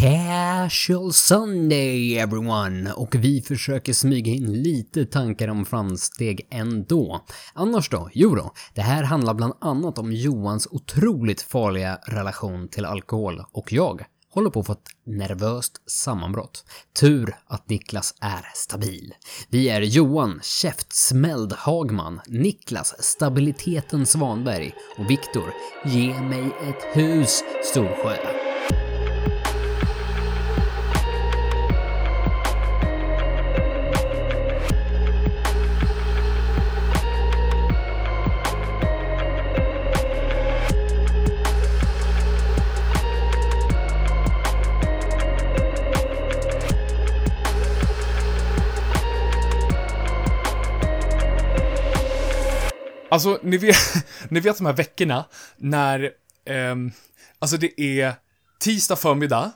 Casual Sunday everyone! Och vi försöker smyga in lite tankar om framsteg ändå. Annars då? Jo då, det här handlar bland annat om Johans otroligt farliga relation till alkohol och jag håller på att få ett nervöst sammanbrott. Tur att Niklas är stabil. Vi är Johan Käftsmälld Hagman, Niklas Stabiliteten Svanberg och Viktor Ge mig ett hus Storsjö. Alltså, ni vet, ni vet de här veckorna när, ehm, alltså det är tisdag förmiddag.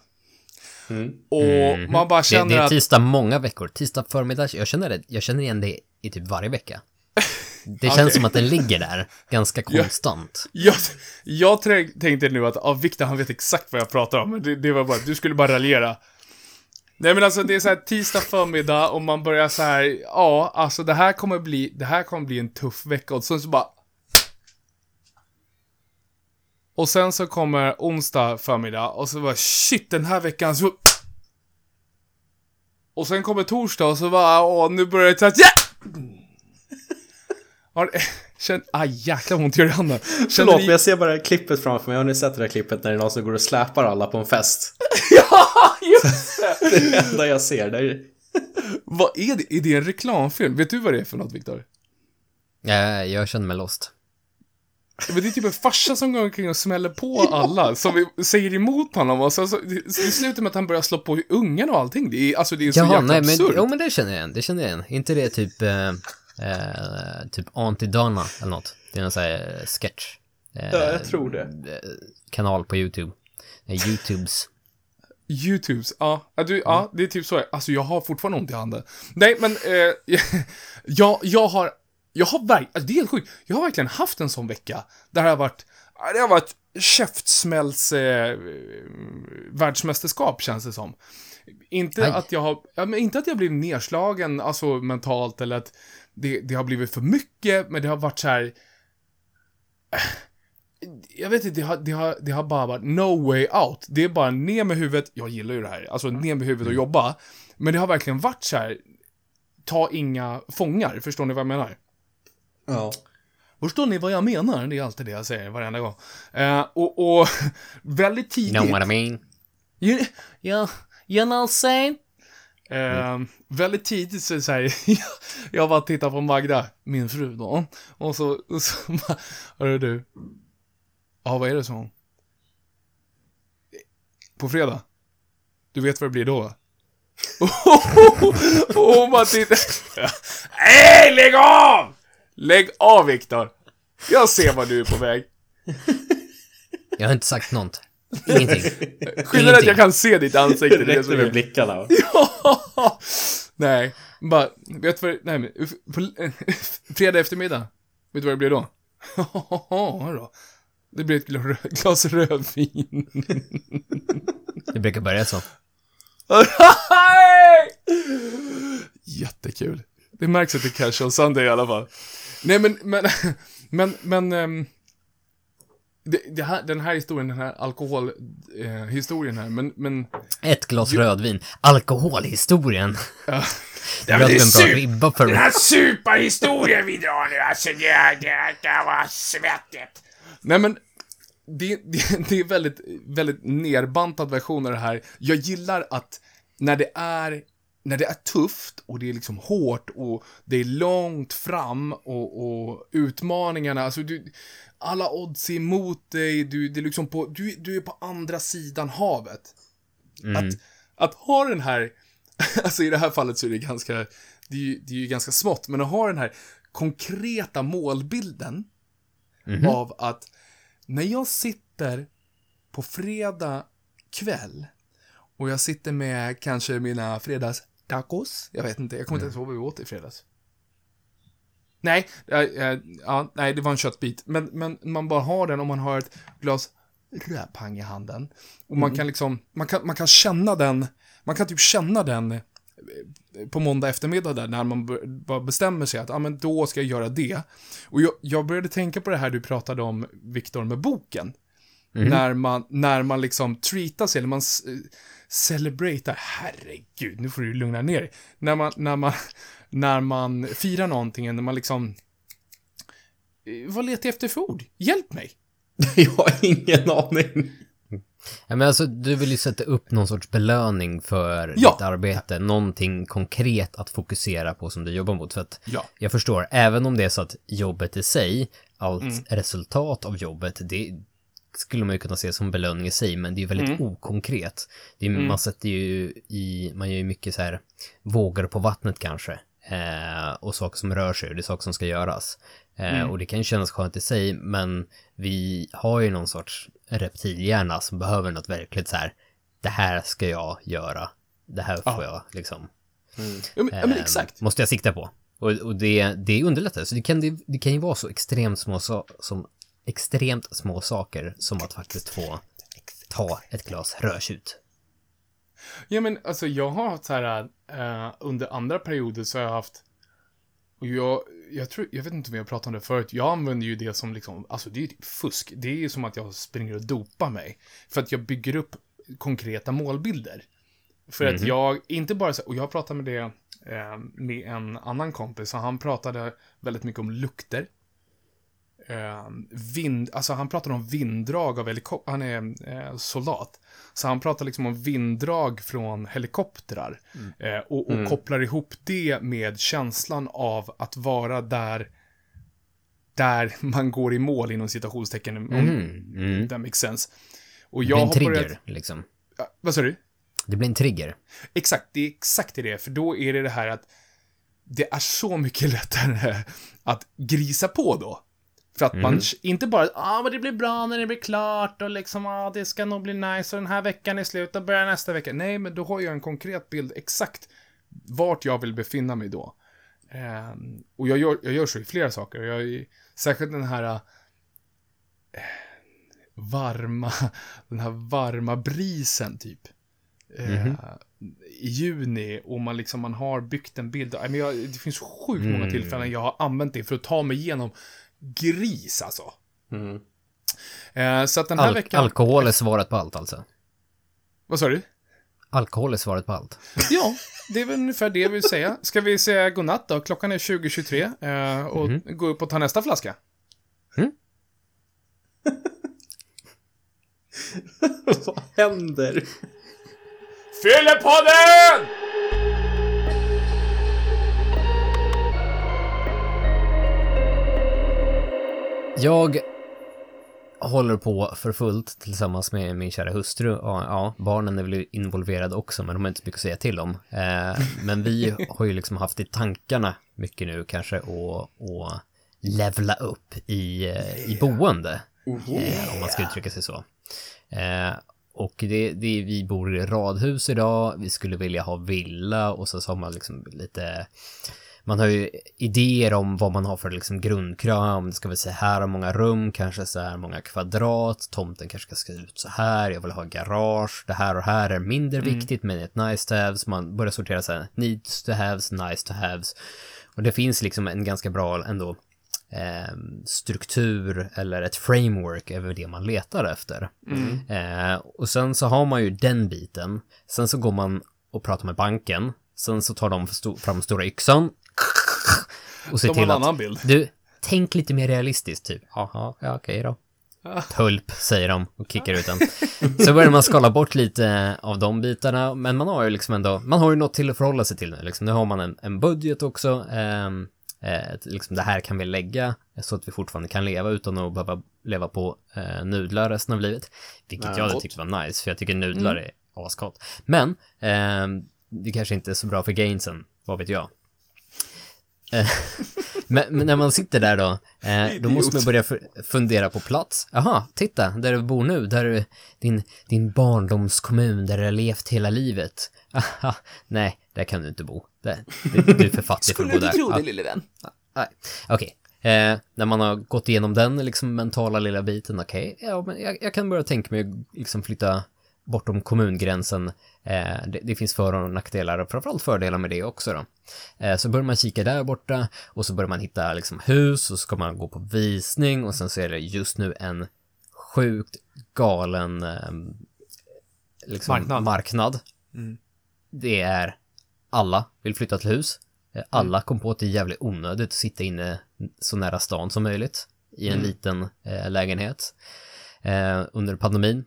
Och man bara Det, känner det är att, tisdag många veckor. Tisdag förmiddag, jag känner, det, jag känner igen det i typ varje vecka. Det känns Okej. som att den ligger där, ganska konstant. jag, jag trä- tänkte nu att, ja, Victor han vet exakt vad jag pratar om, men det, det var bara, du skulle bara raljera. Nej men alltså det är så här tisdag förmiddag och man börjar så här, ja, alltså det här kommer bli, det här kommer bli en tuff vecka och sen så bara... Och sen så kommer onsdag förmiddag och så bara shit den här veckan så... Och sen kommer torsdag och så bara, åh nu börjar det ta... Ja! Känn, aj jäklar vad ont gör i handen. Känner Förlåt, ni- men jag ser bara klippet framför mig. Har ni sett det där klippet när det är någon som går och släpar alla på en fest? Ja, just det! Det är det enda jag ser. Det är... Vad är det? Är det en reklamfilm? Vet du vad det är för något, Viktor? Jag, jag känner mig lost. Men det är typ en farsa som går omkring och smäller på alla, som säger emot honom och sen så, det, det slutar med att han börjar slå på ungarna och allting. Det är, alltså det är så Jaha, jäkla nej men, absurt. jo men det känner jag igen, det känner jag igen. inte det typ, eh, eh, typ Anti-Dana eller något? Det är en sån här eh, sketch. Eh, Ja, jag tror det. Kanal på YouTube. Eh, YouTubes. Youtubes, ja. ja, du, ja, det är typ så. Alltså jag har fortfarande ont i handen. Nej, men eh, jag, jag har, jag har verkligen, alltså, det är helt sjukt. Jag har verkligen haft en sån vecka där det har varit, det har varit käftsmälls eh, världsmästerskap känns det som. Inte Aj. att jag har, ja, men inte att jag blivit nedslagen, alltså mentalt eller att det, det har blivit för mycket, men det har varit så här. Jag vet inte, det har, det, har, det har bara varit no way out. Det är bara ner med huvudet, jag gillar ju det här, alltså ner med huvudet och jobba. Men det har verkligen varit så här. ta inga fångar, förstår ni vad jag menar? Ja. Förstår ni vad jag menar? Det är alltid det jag säger varenda gång. Eh, och, och väldigt tidigt... You know what I mean? You, yeah, you know saying? Eh, väldigt tidigt så, här, jag bara tittar på Magda, min fru då, och så, och så hörru du, ja vad är det så hon? På fredag? Du vet vad det blir då och hon bara tittar, nej lägg av! Lägg av Viktor! Jag ser vad du är på väg. Jag har inte sagt något. Ingenting. Skillnaden är att jag kan se ditt ansikte. Det räckte är- med blickarna. Ja! Nej, bara, vet du vad, nej men, på, fredag eftermiddag, vet du vad det blir då? Då. Det blir ett gla- glas rödvin. Det brukar börja så. Jättekul. Det märks att det är casual Sunday i alla fall. Nej men, men, men, men, ehm, det, det här, den här historien, den här alkoholhistorien eh, här, men, men, Ett glas rödvin. Alkoholhistorien. ja. Det ribba för Den här superhistorien vi drar nu, alltså det, det, det var svettigt. Nej men, det, det, det är väldigt, väldigt nerbantad version av det här. Jag gillar att när det är, när det är tufft och det är liksom hårt och det är långt fram och, och utmaningarna, alltså du, alla odds är emot dig, du, det är liksom på, du, du är på andra sidan havet. Att, att ha den här, alltså i det här fallet så är det ganska, det är ju, det är ju ganska smått, men att ha den här konkreta målbilden av att när jag sitter på fredag kväll och jag sitter med kanske mina fredagstacos, jag vet inte, jag kommer inte ens ihåg vad vi åt i fredags. Nej, äh, äh, ja, nej, det var en köttbit. Men, men man bara har den om man har ett glas rödpang i handen. Och man kan liksom, man kan, man kan känna den, man kan typ känna den eh, på måndag eftermiddag där, när man bara bestämmer sig att, ja ah, men då ska jag göra det. Och jag, jag började tänka på det här du pratade om, Viktor, med boken. När man, när man liksom treatar sig, eller man celebratar, herregud, nu får du lugna ner dig. När man, när man, när man firar någonting, när man liksom, eh, vad letar jag efter för ord? Hjälp mig! Jag har ingen aning. Ja, men alltså, du vill ju sätta upp någon sorts belöning för Ja. ditt arbete. Någonting konkret att fokusera på som du jobbar mot. För att Ja. jag förstår, även om det är så att jobbet i sig, allt resultat av jobbet, det skulle man ju kunna se som belöning i sig, men det är väldigt okonkret. Det är, Man sätter ju i, man gör ju mycket så här vågor på vattnet kanske. Eh, och saker som rör sig, det är saker som ska göras. Eh, Och det kan ju kännas skönt i sig, men vi har ju någon sorts reptilhjärna som behöver något verkligt så här, det här ska jag göra, det här får jag liksom Ja, men, ja, men eh, exakt. måste jag sikta på. Och, och det, det underlättar. Så det kan, det, det kan ju vara så extremt små, so som extremt små saker som att faktiskt få ta ett glas rödtjut. Ja, men alltså jag har haft så här, eh, under andra perioder så har jag haft, och jag, jag tror, jag vet inte om jag pratat om det förut, jag använder ju det som liksom, alltså det är ju typ fusk. Det är ju som att jag springer och dopar mig. För att jag bygger upp konkreta målbilder. För att jag, inte bara så, och jag pratade med det eh, med en annan kompis, och han pratade väldigt mycket om lukter. Eh, vind, alltså han pratade om vinddrag av helikopter, han är eh, soldat. Så han pratar liksom om vinddrag från helikoptrar. Eh, och och kopplar ihop det med känslan av att vara där, där man går i mål inom citationstecken. Om Mm, mm. that makes sense. Och Det jag blir en trigger, börjat, liksom. Ja, vad sa du? Det blir en trigger. Exakt, det är exakt det det för då är det det här att det är så mycket lättare att grisa på då. För att man inte bara, ja ah, men det blir bra när det blir klart och liksom, ja ah, det ska nog bli nice och den här veckan är slut och börjar nästa vecka. Nej, men då har jag en konkret bild exakt vart jag vill befinna mig då. Ehm, och jag gör, jag gör så i flera saker. Jag, är- särskilt den här eh, varma, den här varma brisen typ. Eh, I juni och man liksom, man har byggt en bild. Nej, Men jag, det finns sjukt många tillfällen jag har använt det för att ta mig igenom gris alltså. Mm. Eh, så att den här Al veckan... Alkohol är svaret på allt alltså. Vad sa du? Alkohol är svaret på allt. Ja, det är väl ungefär det jag vill säga. Ska vi säga godnatt då? Klockan är 20.23 eh, och gå upp och ta nästa flaska. Vad händer? Fyllepodden! Jag håller på för fullt tillsammans med min kära hustru. Ja, ja, barnen är väl involverade också, men de har inte så mycket att säga till om. Eh, men vi har ju liksom haft i tankarna mycket nu kanske att levla upp i, eh, i boende. Eh, om man ska uttrycka sig så. Eh, och det, det, vi bor i radhus idag, vi skulle vilja ha villa och så, så har man liksom lite man har ju idéer om vad man har för liksom grundkrav, om det ska vi säga här har många rum, kanske så här många kvadrat, tomten kanske ska se ut så här, jag vill ha garage, det här och här är mindre viktigt men ett nice to have, så man börjar sortera så här needs to haves, nice to haves. Och det finns liksom en ganska bra ändå eh, struktur eller ett framework över det man letar efter. Eh, och sen så har man ju den biten, sen så går man och pratar med banken, sen så tar de fram stora yxan och har till en att annan bild. du, tänk lite mer realistiskt typ. Jaha, ja okej då. Tulp, säger de och kickar ut den. Så börjar man skala bort lite av de bitarna, men man har ju liksom ändå, man har ju något till att förhålla sig till nu. Liksom. Nu har man en, en budget också. ehm, eh, liksom det här kan vi lägga så att vi fortfarande kan leva utan att behöva leva på eh, nudlar resten av livet. Vilket jag hade tyckt var nice, för jag tycker nudlar är asgott. Men, ehm, det kanske inte är så bra för gainsen, vad vet jag. Eh, men, men när man sitter där då, eh, då måste man börja fu- fundera på plats. Jaha, titta, där du bor nu, där är din, din barndomskommun, där du har levt hela livet. Aha, nej, där kan du inte bo. Där, du, du är för fattig för att bo där. Ja, lille vän? nej. Okej, Eh, när man har gått igenom den liksom mentala lilla biten, okej, okay, ja, men jag, jag, kan börja tänka mig att liksom flytta bortom kommungränsen. Eh, det, det, finns för och nackdelar och framförallt fördelar med det också då. Eh, så börjar man kika där borta och så börjar man hitta liksom hus och så ska man gå på visning och sen så är det just nu en sjukt galen eh, liksom marknad. marknad. Mm. Det är alla vill flytta till hus. Eh, alla mm. kom på att det är jävligt onödigt att sitta inne så nära stan som möjligt i en mm. liten eh, lägenhet eh, under pandemin.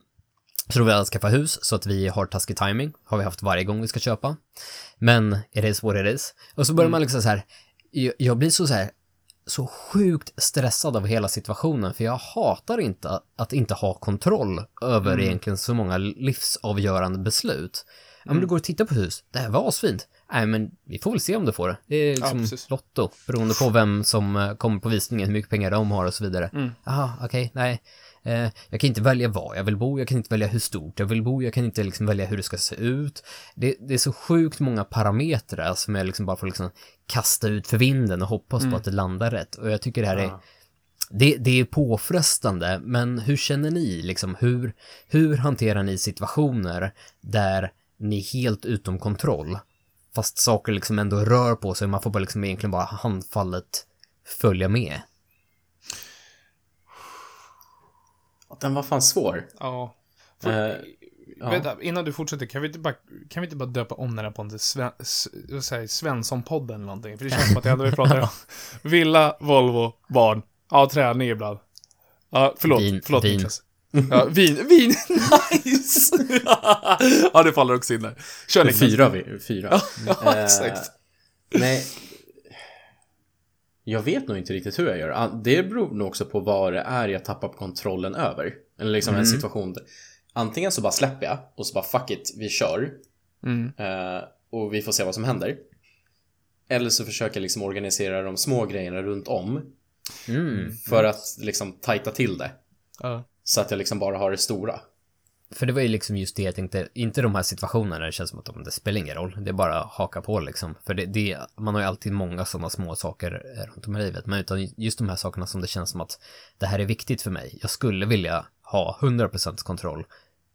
Så då vill alla skaffa hus så att vi har taskig timing. Har vi haft varje gång vi ska köpa. Men it is what it is. Och så börjar mm. man liksom så här. Jag, blir så så här så sjukt stressad av hela situationen för jag hatar inte att inte ha kontroll över mm. egentligen så många livsavgörande beslut. Ja, men du mm. går och tittar på hus, det här var asfint. Nej, men vi får väl se om du får det. Det är liksom ja, lotto, beroende på vem som eh, kommer på visningen, hur mycket pengar de har och så vidare. Mm. Jaha, okej, okay, nej. Eh, jag kan inte välja var jag vill bo, jag kan inte välja hur stort jag vill bo, jag kan inte liksom välja hur det ska se ut. Det, det är så sjukt många parametrar som jag liksom bara får liksom kasta ut för vinden och hoppas mm. på att det landar rätt. Och jag tycker det här är det, det, är påfrestande, men hur känner ni? Liksom, hur, hur hanterar ni situationer där ni är helt utom kontroll? Fast saker liksom ändå rör på sig, man får bara liksom egentligen bara handfallet följa med. Den var fan svår. Ja. För, uh, vänta, innan du fortsätter, kan vi inte bara, kan vi inte bara döpa om den här podden till Sven, Svensson-podden eller någonting? För det känns som att det enda vi pratar om. Villa, Volvo, barn. Ja, träning ibland. Ja, förlåt. Vin, förlåt vin. Niklas. Ja, vin, vin, nice! ja, det faller också in där. Kör Niklas. Fyra, vi, fyra. ja, exakt. Uh, nej, jag vet nog inte riktigt hur jag gör. Det beror nog också på vad det är jag tappar kontrollen över. Eller liksom mm. en situation där, Antingen så bara släpper jag och så bara fuck it, vi kör. Mm. Uh, och vi får se vad som händer. Eller så försöker jag liksom organisera de små grejerna runt om. Mm. För att liksom tajta till det. Uh. Så att jag liksom bara har det stora. För det var ju liksom just det jag tänkte, inte de här situationerna där det känns som att det spelar ingen roll, det är bara att haka på liksom. För det, det man har ju alltid många sådana små saker runt om i livet, men utan just de här sakerna som det känns som att det här är viktigt för mig. Jag skulle vilja ha 100% kontroll,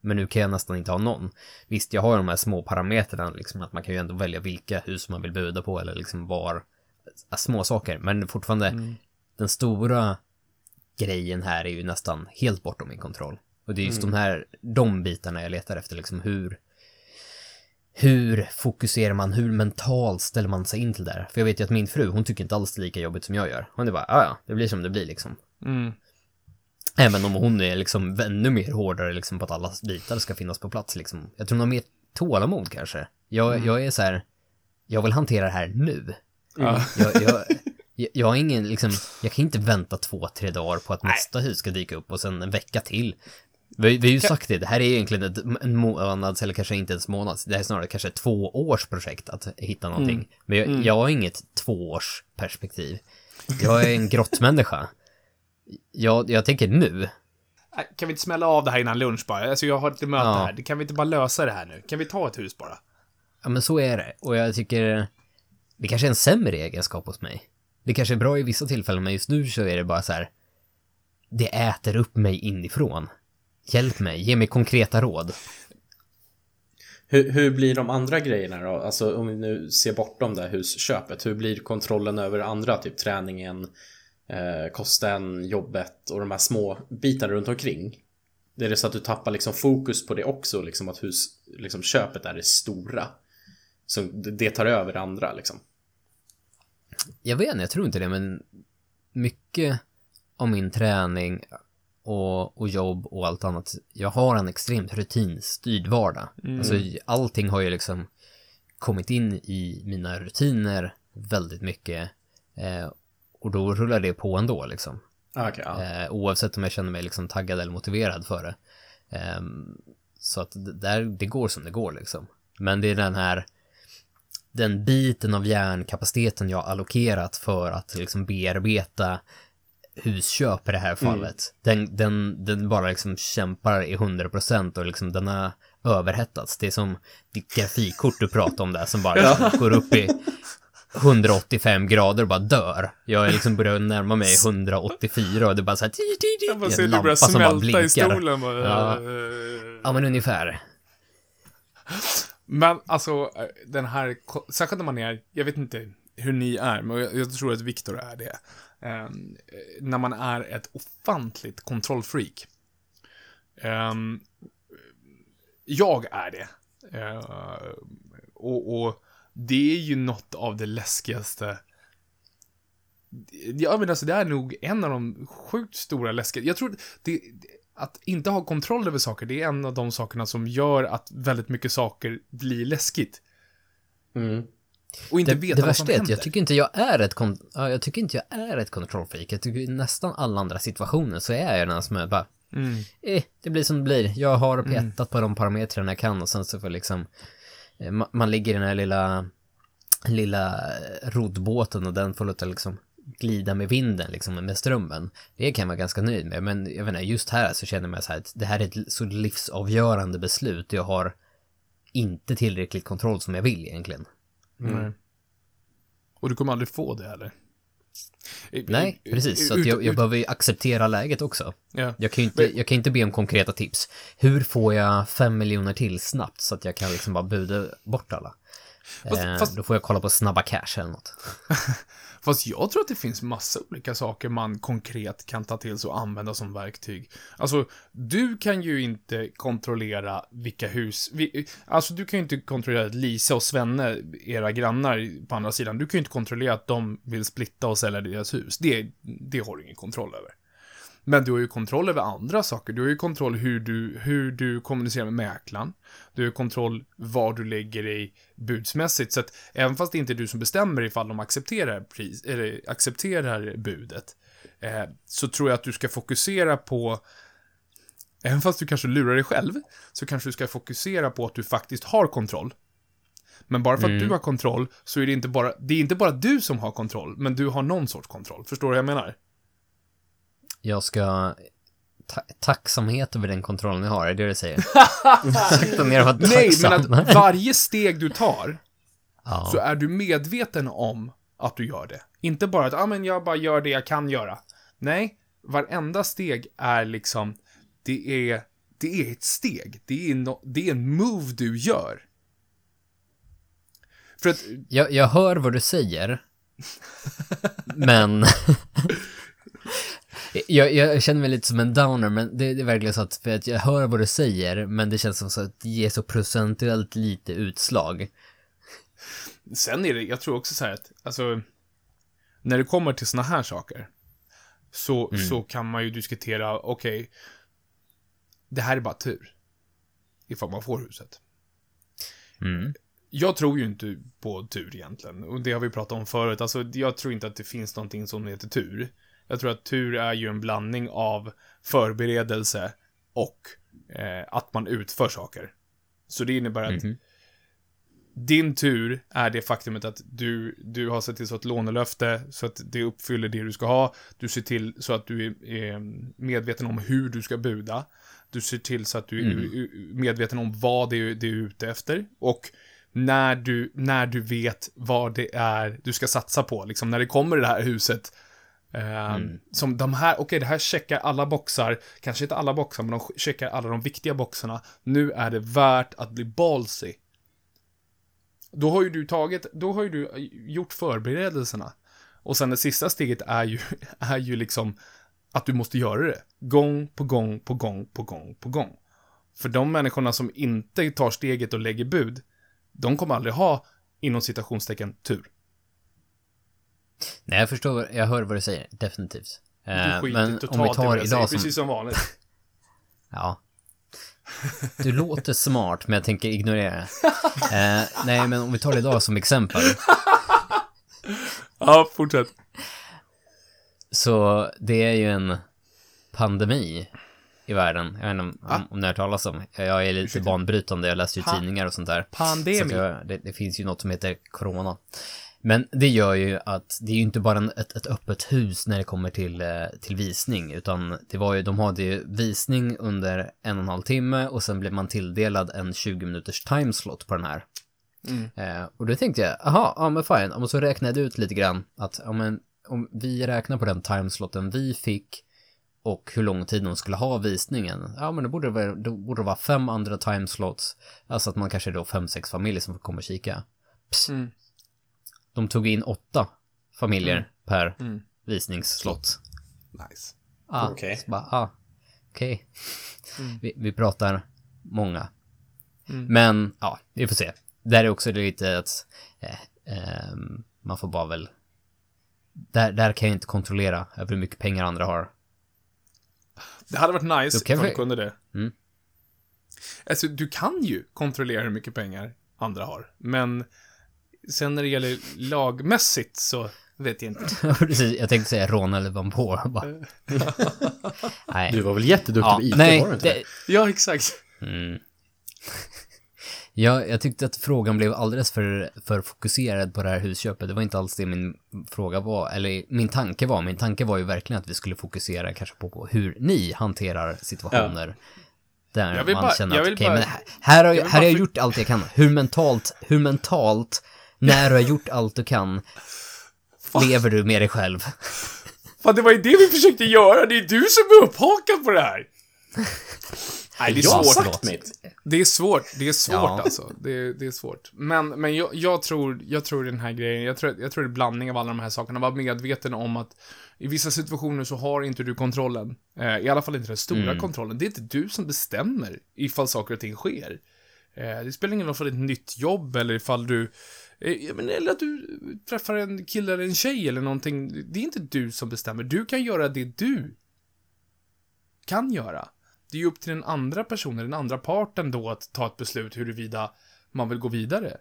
men nu kan jag nästan inte ha någon. Visst, jag har de här små parametrarna, liksom att man kan ju ändå välja vilka hus man vill buda på eller liksom var, små saker, men fortfarande mm. den stora grejen här är ju nästan helt bortom min kontroll. Och det är just mm. de här, de bitarna jag letar efter, liksom hur, hur fokuserar man, hur mentalt ställer man sig in till det här? För jag vet ju att min fru, hon tycker inte alls lika jobbigt som jag gör. Hon är bara, ja, det blir som det blir liksom. Mm. Även om hon är liksom ännu mer hårdare liksom på att alla bitar ska finnas på plats liksom. Jag tror hon har mer tålamod kanske. Jag, mm. jag är så här, jag vill hantera det här nu. Mm. Jag, jag, jag, har ingen, liksom, jag kan inte vänta två, tre dagar på att nästa hus ska dyka upp och sen en vecka till. Vi, vi har ju sagt det, det här är egentligen ett, en månads, eller kanske inte ens månads, det här är snarare kanske ett tvåårsprojekt att hitta någonting. Mm. Men jag, mm. jag har inget tvåårsperspektiv. Jag är en grottmänniska. Jag, jag tänker nu. Äh, kan vi inte smälla av det här innan lunch bara? Alltså jag har ett möte ja. här. Kan vi inte bara lösa det här nu? Kan vi ta ett hus bara? Ja, men så är det. Och jag tycker det kanske är en sämre egenskap hos mig. Det kanske är bra i vissa tillfällen, men just nu så är det bara så här. Det äter upp mig inifrån. Hjälp mig, ge mig konkreta råd. Hur, hur blir de andra grejerna då? Alltså om vi nu ser bortom det här husköpet. Hur blir kontrollen över andra, typ träningen, eh, kosten, jobbet och de här små bitarna runt omkring? Det är det så att du tappar liksom fokus på det också, liksom att hus, liksom köpet är det stora. Så det tar över det andra liksom. Jag vet inte, jag tror inte det, men mycket av min träning och, och jobb och allt annat. Jag har en extremt rutinstyrd vardag. Mm. Alltså allting har ju liksom kommit in i mina rutiner väldigt mycket. Eh, och då rullar det på ändå liksom. Okay, ja. eh, oavsett om jag känner mig liksom taggad eller motiverad för det. Eh, så att det, där, det går som det går liksom. Men det är den här den biten av hjärnkapaciteten jag allokerat för att liksom bearbeta husköp i det här mm. fallet. Mm. Den, den, den bara liksom kämpar i 100% och liksom den har överhettats. Det är som ditt grafikkort du pratade om där som bara ja. går upp i 185 grader och bara dör. Jag är liksom börjar närma mig 184 och det är bara så här... Jag bara en ser du lampa som bara smälta i blinkar. stolen. Bara, Ja. Ja, men ungefär. Men alltså, den här, särskilt när man är, jag vet inte hur ni är, men jag tror att Viktor är det. Ehm, eh, när man är ett ofantligt kontrollfreak. Ehm, jag är det. Eh, och, och det är ju något av det läskigaste. Jag menar, alltså det är nog en av de sjukt stora läskiga. Jag tror det, att inte ha kontroll över saker, det är en av de sakerna som gör att väldigt mycket saker blir läskigt. Mm. Och inte Det, veta det vad som händer. jag tycker inte jag är ett kon- ja, jag tycker inte jag är ett kontrollfreak. Jag tycker i nästan alla andra situationer så är jag den som är bara, Mm. eh, det blir som det blir. Jag har petat på de parametrarna jag kan och sen så får liksom, eh, ma- man ligger i den här lilla, lilla eh, roddbåten och den får låta liksom glida med vinden liksom med strömmen. Det kan jag vara ganska nöjd med, men jag vet inte, just här så känner jag mig så här att det här är ett så livsavgörande beslut. Jag har inte tillräckligt kontroll som jag vill egentligen. Nej. Och du kommer aldrig få det heller. Nej, precis. Så jag, jag behöver ju acceptera läget också. Ja. Jag kan ju inte, jag kan inte be om konkreta tips. Hur får jag fem miljoner till snabbt så att jag kan liksom bara buda bort alla? Fast- eh, fast- Då får jag kolla på Snabba Cash eller något. Fast jag tror att det finns massa olika saker man konkret kan ta till sig och använda som verktyg. Alltså, du kan ju inte kontrollera vilka hus... Vi, alltså, du kan ju inte kontrollera att Lisa och Svenne, era grannar på andra sidan, du kan ju inte kontrollera att de vill splitta och sälja deras hus. Det, det har du ingen kontroll över. Men du har ju kontroll över andra saker. Du har ju kontroll hur du, hur du kommunicerar med mäklaren. Du har kontroll var du lägger dig budsmässigt. Så att även fast det inte är du som bestämmer ifall de accepterar, pris, eller accepterar budet, eh, så tror jag att du ska fokusera på Även fast du kanske lurar dig själv, så kanske du ska fokusera på att du faktiskt har kontroll. Men bara för att du har kontroll, så är det inte bara, det är inte bara du som har kontroll, men du har någon sorts kontroll. Förstår du vad jag menar? Jag ska... Ta tacksamhet över den kontrollen jag har, är det det du säger? Sakta ner och vara Nej, tacksam. men att varje steg du tar, ja. så är du medveten om att du gör det. Inte bara att, ja ah, men jag bara gör det jag kan göra. Nej, varenda steg är liksom, det är, det är ett steg. Det är, no, det är en move du gör. För att, jag, jag hör vad du säger, men... jag, jag känner mig lite som en downer, men det, det är verkligen så att, för att jag hör vad du säger, men det känns som så att det ger så procentuellt lite utslag. sen är det, jag tror också så här att, alltså, när det kommer till såna här saker, så, så kan man ju diskutera, okej, det här är bara tur. Ifall man får huset. Mm. Jag tror ju inte på tur egentligen. Och det har vi pratat om förut. Alltså, jag tror inte att det finns någonting som heter tur. Jag tror att tur är ju en blandning av förberedelse och eh, att man utför saker. Så det innebär att Mhm. din tur är det faktumet att du, du har sett till så att lånelöfte, så att det uppfyller det du ska ha. Du ser till så att du är, är medveten om hur du ska buda. Du ser till så att du är medveten om vad det är du är ute efter. Och när du, när du vet vad det är du ska satsa på, liksom när det kommer det här huset. Eh, Som de här, okej det här checkar alla boxar, kanske inte alla boxar, men de checkar alla de viktiga boxarna. Nu är det värt att bli ballsy. Då har ju du tagit, då har ju du gjort förberedelserna. Och sen det sista steget är ju, är ju liksom att du måste göra det. Gång på gång på gång på gång på gång. För de människorna som inte tar steget och lägger bud, de kommer aldrig ha, inom citationstecken, tur. Nej, jag förstår, jag hör vad du säger, definitivt. Du Eh, skiter men totalt om vi i tar säger, idag som... precis som vanligt. Ja. Du låter smart, men jag tänker ignorera det. Eh, nej, men om vi tar det idag som exempel. Ja, fortsätt. Så det är ju en pandemi i världen. Jag vet inte om, om, om ni har hört talas om. Jag är lite banbrytande, jag läser ju Pa- tidningar och sånt där. Så Pandemi. jag, det, det finns ju något som heter corona. Men det gör ju att det är ju inte bara en, ett, ett öppet hus när det kommer till, eh, till visning, utan det var ju, de hade ju visning under en och en halv timme och sen blev man tilldelad en 20 minuters timeslot på den här. Eh, och då tänkte jag, aha, ja men fine, och så räknade jag ut lite grann att, ja men om vi räknar på den timeslotten vi fick och hur lång tid de skulle ha visningen, ja men då borde det vara, borde det vara fem andra timeslots, alltså att man kanske är då fem, sex familjer som och kika. Pss. Mm. De tog in åtta familjer per visningsslott. Nice. Ah, Okej. bara, ah, okej. Vi, vi pratar många. Men, ja, vi får se. Där är också lite att eh, ehm, man får bara väl... Där, där kan jag inte kontrollera över hur mycket pengar andra har. Det hade varit nice ifall vi- du kunde det. Mm. Alltså, du kan ju kontrollera hur mycket pengar andra har, men sen när det gäller lagmässigt så vet jag inte. Precis, jag tänkte säga rån eller vampår. Nej. Du var väl jätteduktig ja, på IT, nej, var du inte det, Ja, exakt. Mm. Ja, jag tyckte att frågan blev alldeles för, för fokuserad på det här husköpet. Det var inte alls det min fråga var, eller min tanke var. Min tanke var ju verkligen att vi skulle fokusera kanske på, på hur ni hanterar situationer. Där Jag vill man bara- känner att, okej, bara- men här, här har, jag, jag här har jag gjort allt jag kan. Hur mentalt, hur mentalt, när du har gjort allt du kan, lever du med dig själv? Fan, det var ju det vi försökte göra. Det är du som är upphakad på det här. Nej, det är Jag har svårt. sagt mitt. Det är svårt. Det är svårt Ja. alltså. Det är, det är svårt. Men, men jag, jag tror, jag tror den här grejen, jag tror, jag tror det är blandning av alla de här sakerna. Var medveten om att i vissa situationer så har inte du kontrollen. Eh, I alla fall inte den stora kontrollen. Det är inte du som bestämmer ifall saker och ting sker. Eh, det spelar ingen roll ifall det är ett nytt jobb eller ifall du men, eller att du träffar en kille eller en tjej eller någonting. Det är inte du som bestämmer. Du kan göra det du kan göra. Det är ju upp till den andra personen, den andra parten då att ta ett beslut huruvida man vill gå vidare.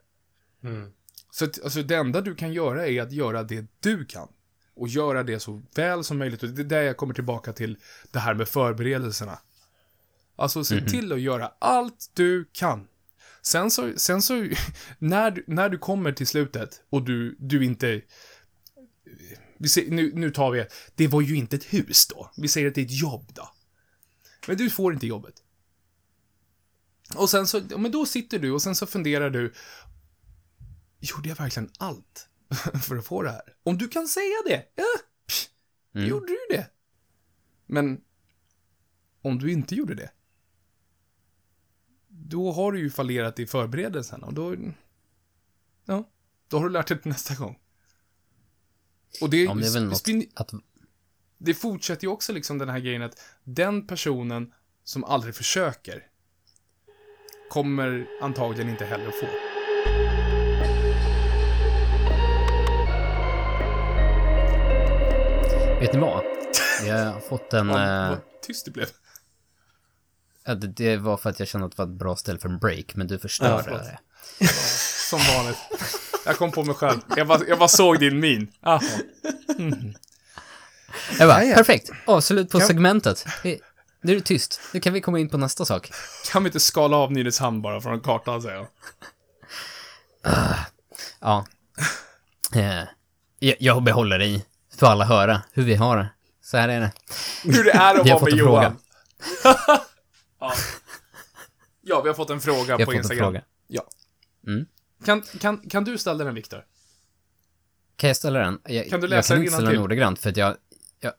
Så att, alltså, det enda du kan göra är att göra det du kan. Och göra det så väl som möjligt. Och det är där jag kommer tillbaka till det här med förberedelserna. Alltså se till att göra allt du kan. Sen så, sen så när, du- när du kommer till slutet och du, du inte... Vi ser, nu, nu tar vi, det var ju inte ett hus då. Vi säger att det är ett jobb då. Men du får inte jobbet. Och sen så, men då sitter du och sen så funderar du. Gjorde jag verkligen allt för att få det här? Om du kan säga det, ja, pff, gjorde du det. Men om du inte gjorde det, då har du ju fallerat i förberedelserna och då, ja, då har du lärt dig till nästa gång. Och det, Om det är något att... det fortsätter ju också liksom den här grejen att den personen som aldrig försöker kommer antagligen inte heller att få. Vet ni vad? Jag har fått en... Ja, eh, vad tyst det blev. Ja, det, det var för att jag kände att det var ett bra ställe för en break, men du förstörde förlåt. det. Som vanligt. Jag kom på mig själv. Jag bara, jag bara såg din min. Aha. Jag bara, Ja, ja. perfekt. Avslut på Kan- segmentet. Nu är det tyst. Nu kan vi komma in på nästa sak. Kan vi inte skala av Nynäshamn bara från kartan, säger jag. Ja. Eh, jag, jag behåller i för alla höra hur vi har det. Så här är det. Hur det är att Vi har vara fått med en fråga. Johan. Ja. ja, vi har fått en fråga på Instagram. fråga. Ja. Mm. Kan, kan, kan du ställa den, Viktor? Kan jag ställa den? Jag, Kan du jag läsa kan den inte ställa den ordagrant för att jag, jag...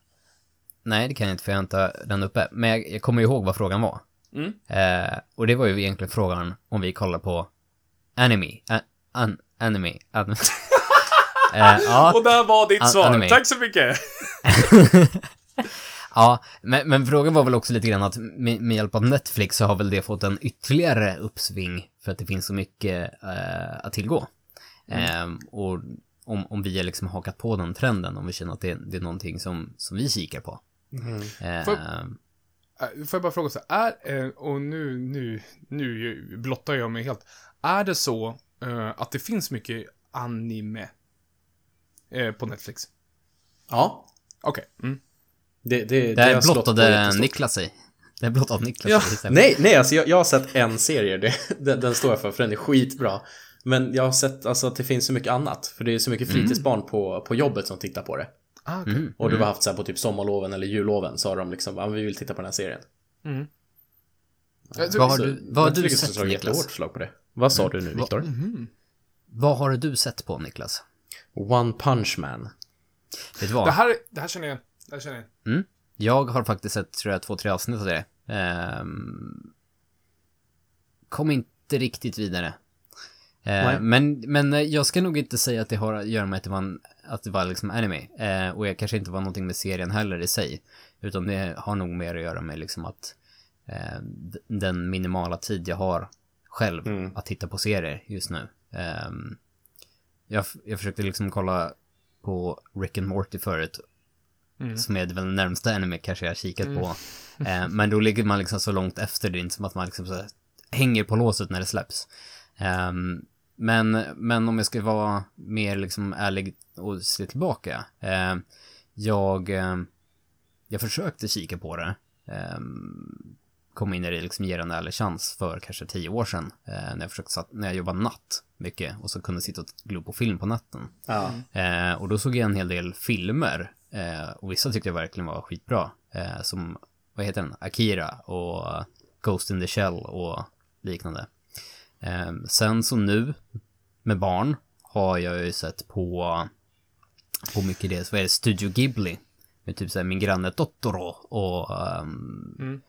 Nej, det kan jag inte för jag har inte den uppe. Men jag, jag kommer ihåg vad frågan var. Mm. Eh, och det var ju egentligen frågan om vi kollar på anime. A, an, anime. An, eh, ja, Och där var ditt An- svar. anime. Tack så mycket. ja men, men frågan var väl också lite grann att med, med hjälp av Netflix så har väl det fått en ytterligare uppsving för att det finns så mycket eh, att tillgå. Eh, och om, om vi har liksom hakat på den trenden, om vi känner att det, det är någonting som, som vi kikar på. Eh, Får- Äh, Får jag bara fråga så här, är, eh, och nu, nu, nu blottar jag mig helt. Är det så eh, att det finns mycket anime eh, på Netflix? Ja. Okej. Mm. Det, det, det där på blottade. Niklas sig. Det blottade Niklas Ja, sig. Nej, nej, alltså jag, jag har sett en serie, det, den, den står jag för, för den är skitbra. Men jag har sett alltså, att det finns så mycket annat, för det är så mycket fritidsbarn på, på jobbet som tittar på det. Ah, okej. Mm. Och du har haft så här på typ sommarloven eller julloven så har de liksom, ja, men vi vill titta på den här serien. Alltså, Vad har så- du, vad har du sett Niklas? jättehårt slag på det. Vad sa du nu, Viktor? vad har du sett på, Niklas? One Punch Man. Vet du vad? Det här, det här känner jag här känner jag igen. Jag har faktiskt sett, tror jag, två, tre avsnitt av det. Ehm, kom inte riktigt vidare. Nej. men, men eh, jag ska nog inte säga att det har att göra med att det var, en, att det var liksom anime. Eh, och jag kanske inte var någonting med serien heller i sig. Utan det har nog mer att göra med liksom att d- den minimala tid jag har själv Mm. att titta på serier just nu. Ehm, jag, jag försökte liksom kolla på Rick and Morty förut som är väl närmsta anime kanske jag har kikat på. Eh, men då ligger man liksom så långt efter, det är inte som att man liksom så hänger på låset när det släpps. Ehm, men, men om jag ska vara mer liksom ärlig och se tillbaka. eh, jag, eh, jag försökte kika på det. Um, kom in i det liksom ger en ärlig chans för kanske tio år sedan. eh, när jag försökte, satt, när jag jobbade natt mycket och så kunde sitta och glo på film på natten. Ja. Eh, och då såg jag en hel del filmer. Eh, och vissa tyckte jag verkligen var skitbra. Eh, som, vad heter den? Akira och Ghost in the Shell och liknande. Eh, sen så nu, med barn, har jag ju sett på, på mycket det, vad är det, Studio Ghibli. Med typ såhär Min granne Totoro och, ehm,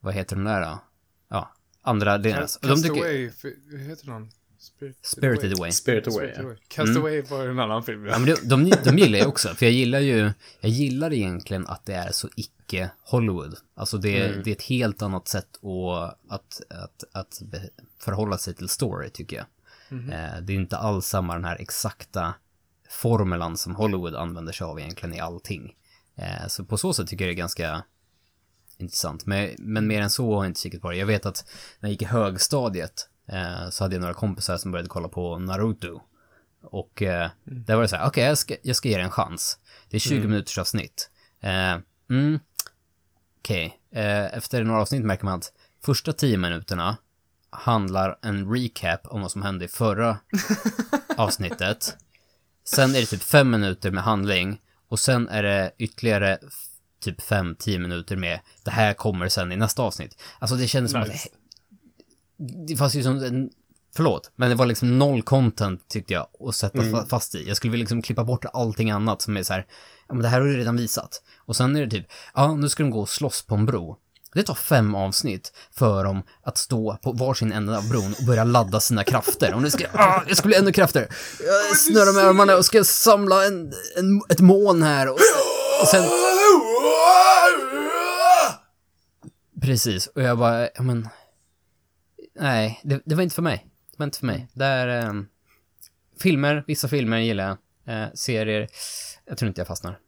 vad heter den där då? Ja, andra delar. Och de tycker- Castaway, heter den? Spirit, Spirited Away. Spirit Away. Spirit ja. Away. Castaway var en annan film. Ja, men de, de, de gillar jag också, för jag gillar ju, jag gillar egentligen att det är så icke Hollywood. Alltså det, det är ett helt annat sätt att, att, att, att förhålla sig till story, tycker jag. Eh, det är inte alls samma den här exakta formulan som Hollywood använder sig av egentligen i allting. Eh, så på så sätt tycker jag det är ganska intressant. Men, men mer än så har jag inte kikat på det. Jag vet att när jag gick i högstadiet så hade jag några kompisar som började kolla på Naruto. Och eh, där var det så här, okej jag, ska, jag ska ge det en chans. Det är 20 minuters avsnitt. Eh, mm, okej. Eh, efter några avsnitt märker man att första 10 minuterna handlar en recap om vad som hände i förra avsnittet. Sen är det typ fem minuter med handling och sen är det ytterligare typ fem, tio minuter med det här kommer sen i nästa avsnitt. Alltså det kändes som att Nice. Det fanns ju som en, förlåt, men det var liksom noll content tyckte jag att sätta fa- fast i. Jag skulle vilja liksom klippa bort allting annat som är så här, ja men det här har du redan visat. Och sen är det typ, ja nu ska de gå och slåss på en bro. Det tar fem avsnitt för dem att stå på varsin ände av bron och börja ladda sina krafter. Och nu ska ah, jag ska bli ännu krafter. Jag snurrar med armarna och ska samla en, en, ett moln här. Och, och sen, precis, och jag bara, ja men, nej, det, det var inte för mig. Det var inte för mig. Där, ehm, filmer, vissa filmer gillar jag. Eh, serier, jag tror inte jag fastnar.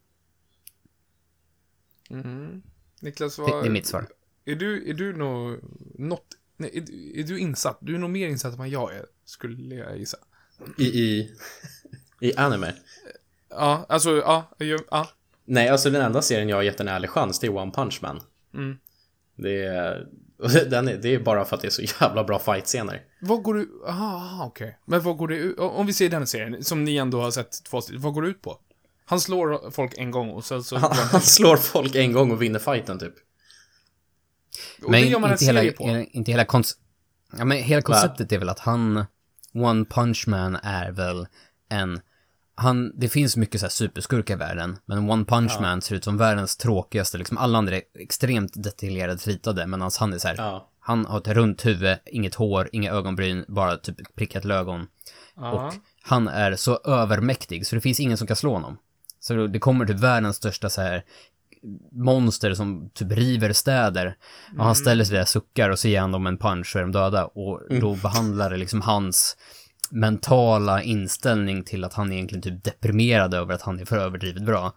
Niklas, Det, vad... det är mitt svar. Är du, är du nå, något, nej, är, du- är du insatt? Du är nog mer insatt än vad jag är, skulle jag gissa. I, i, I anime. Ja, alltså, ja, ja. Nej, alltså den enda serien jag har gett en ärlig chans, det är One Punch Man. Mm. Det är, den är, det är bara för att det är så jävla bra fight-scener. Vad går du, aha, aha okej. Men vad går det ut, om vi ser den serien, som ni ändå har sett två vad går det ut på? Han slår folk en gång och sen så... Han, han slår folk en gång och vinner fighten typ. och Men det gör man en inte hela, på. inte hela konceptet. Ja, men hela konceptet är väl att han, One Punch Man är väl en, han, det finns mycket så här superskurkar i världen, men One Punch Man ser ut som världens tråkigaste, liksom alla andra är extremt detaljerat ritade, men hans han är så här, Ja. han har ett runt huvud, inget hår, inga ögonbryn, bara typ prickat ögon. Och han är så övermäktig, så det finns ingen som kan slå honom. Så det kommer typ världens största så här monster som typ river städer. Och han ställer sig där, suckar och så ger han dem en punch så är de döda. Och då behandlar det liksom hans mentala inställning till att han är egentligen typ deprimerad över att han är för överdrivet bra.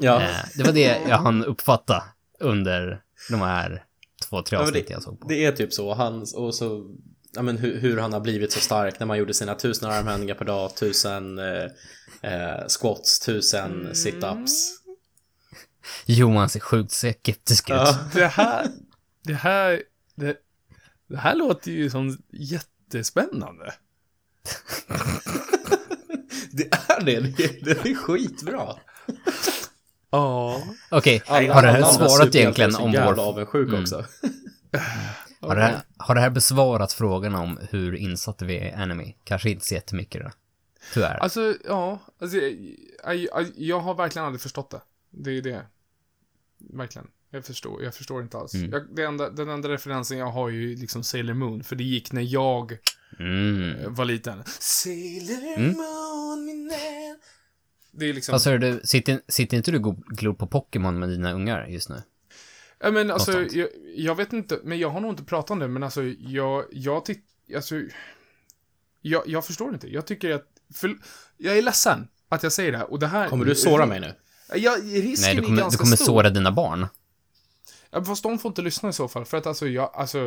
Ja. Eh, det var det jag hann uppfatta under de här två, tre Ja, avsnitt det, jag såg på. det är typ så. Han, och så, ja, men hur, hur han har blivit så stark när man gjorde sina tusen armhävningar per dag, tusen eh, eh, squats, tusen sit-ups. Johan ser sjukt skeptisk ut. Ja. Det här, det här, det, det här låter ju som jättespännande. Det är det, det är, det är skitbra. Ja. Okej, Alla- har det här svarat egentligen om vår... avundsjuk Mm. också. Har det, här, har det här besvarat frågan om hur insatta vi är i anime? Kanske inte så jättemycket då. Tyvärr. Alltså, ja. Alltså, jag, jag, jag har verkligen aldrig förstått det. Det är det. Verkligen. Jag förstår, jag förstår inte alls. Mm. Jag, det enda, den enda referensen jag har är ju liksom Sailor Moon, för det gick när jag Mm. var liten. Sailor Mm. Moon, min vän. Det är liksom... Vad sa du, sitter, sitter inte du och glor på Pokémon med dina ungar just nu? Ja, men alltså, Någonstans. jag, jag vet inte, men jag har nog inte pratat om det, men alltså, jag, jag tycker, alltså, jag, jag förstår inte. Jag tycker att, för, jag är ledsen att jag säger det här, och det här... Kommer du såra mig nu? Ja, risken Nej, du är kommer, ganska du kommer stor. såra dina barn. Ja, fast de får inte lyssna i så fall, för att alltså, jag, alltså...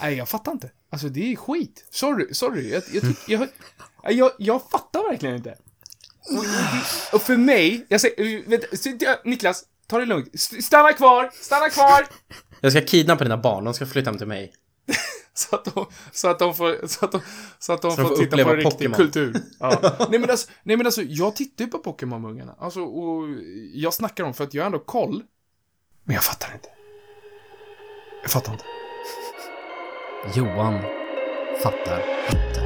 Nej, jag fattar inte. Alltså, det är skit. Sorry, sorry. Jag, jag, jag, jag, jag, fattar verkligen inte. Och, och, för mig, jag säger, vänta, st- Niklas, ta det lugnt. St- Stanna kvar, stanna kvar! Jag ska kidnappa dina barn, de ska flytta hem till mig. Så att de, så att de får, så att de, så att de Så får, får titta på riktig Pokémon. kultur. Ja. nej, men alltså, nej men alltså, jag tittar ju på Pokémon med ungarna. Alltså, och jag snackar om för att jag har ändå koll. Men jag fattar inte. Jag fattar inte. Johan fattar inte.